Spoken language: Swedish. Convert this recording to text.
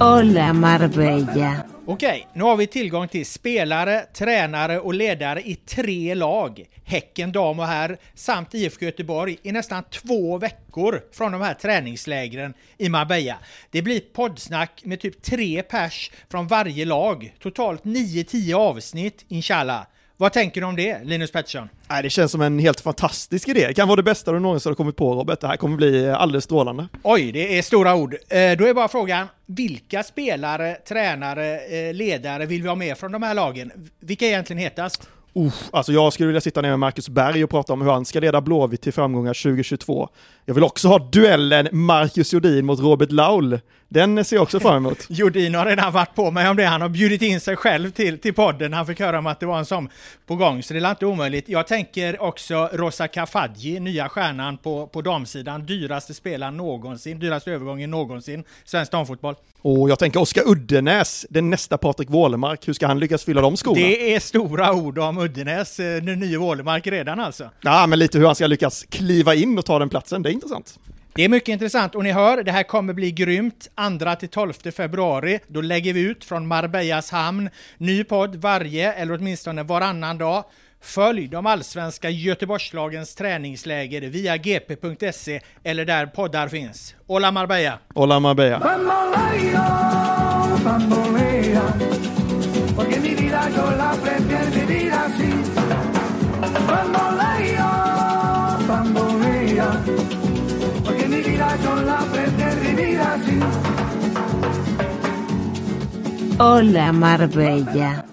Hola Marbella. Okej, nu har vi tillgång till spelare, tränare och ledare i tre lag. Häcken dam och herr samt IFK Göteborg i nästan två veckor från de här träningslägren i Marbella. Det blir poddsnack med typ tre pers från varje lag. Totalt 9-10 avsnitt, inshallah. Vad tänker du om det, Linus Pettersson? Nej, det känns som en helt fantastisk idé. Det kan vara det bästa du någonsin har kommit på Robert. Det här kommer bli alldeles strålande. Oj, det är stora ord. Eh, Då är bara frågan, vilka spelare, tränare, eh, ledare vill vi ha med från de här lagen? Vilka är egentligen hetast? Uff, alltså jag skulle vilja sitta ner med Marcus Berg och prata om hur han ska leda Blåvitt till framgångar 2022. Jag vill också ha duellen Marcus Jodin mot Robert Laul. Den ser jag också fram emot. Jodin har redan varit på mig om det. Han har bjudit in sig själv till, till podden. Han fick höra om att det var en sån på gång, så det är inte omöjligt. Jag tänker också Rosa Kafaji, nya stjärnan på, på damsidan. Dyraste spelaren någonsin, dyraste övergången någonsin, svensk damfotboll. Och jag tänker Oskar Uddenäs, den nästa Patrik Wålemark. Hur ska han lyckas fylla de skorna? Det är stora ord om Uddenäs, eh, den nya Wålemark redan alltså. Ja, men lite hur han ska lyckas kliva in och ta den platsen, det är intressant. Det är mycket intressant och ni hör, det här kommer bli grymt. 2 till 12 februari, då lägger vi ut från Marbellas hamn. Ny podd varje, eller åtminstone varannan dag. Följ de allsvenska Göteborgslagens träningsläger via gp.se eller där poddar finns. Hola Marbella! Hola Marbella. Bamboleo, bambolea, así. Bamboleo, bambolea, porque mi vida yo la prefiero vivir así. Hola Marbella.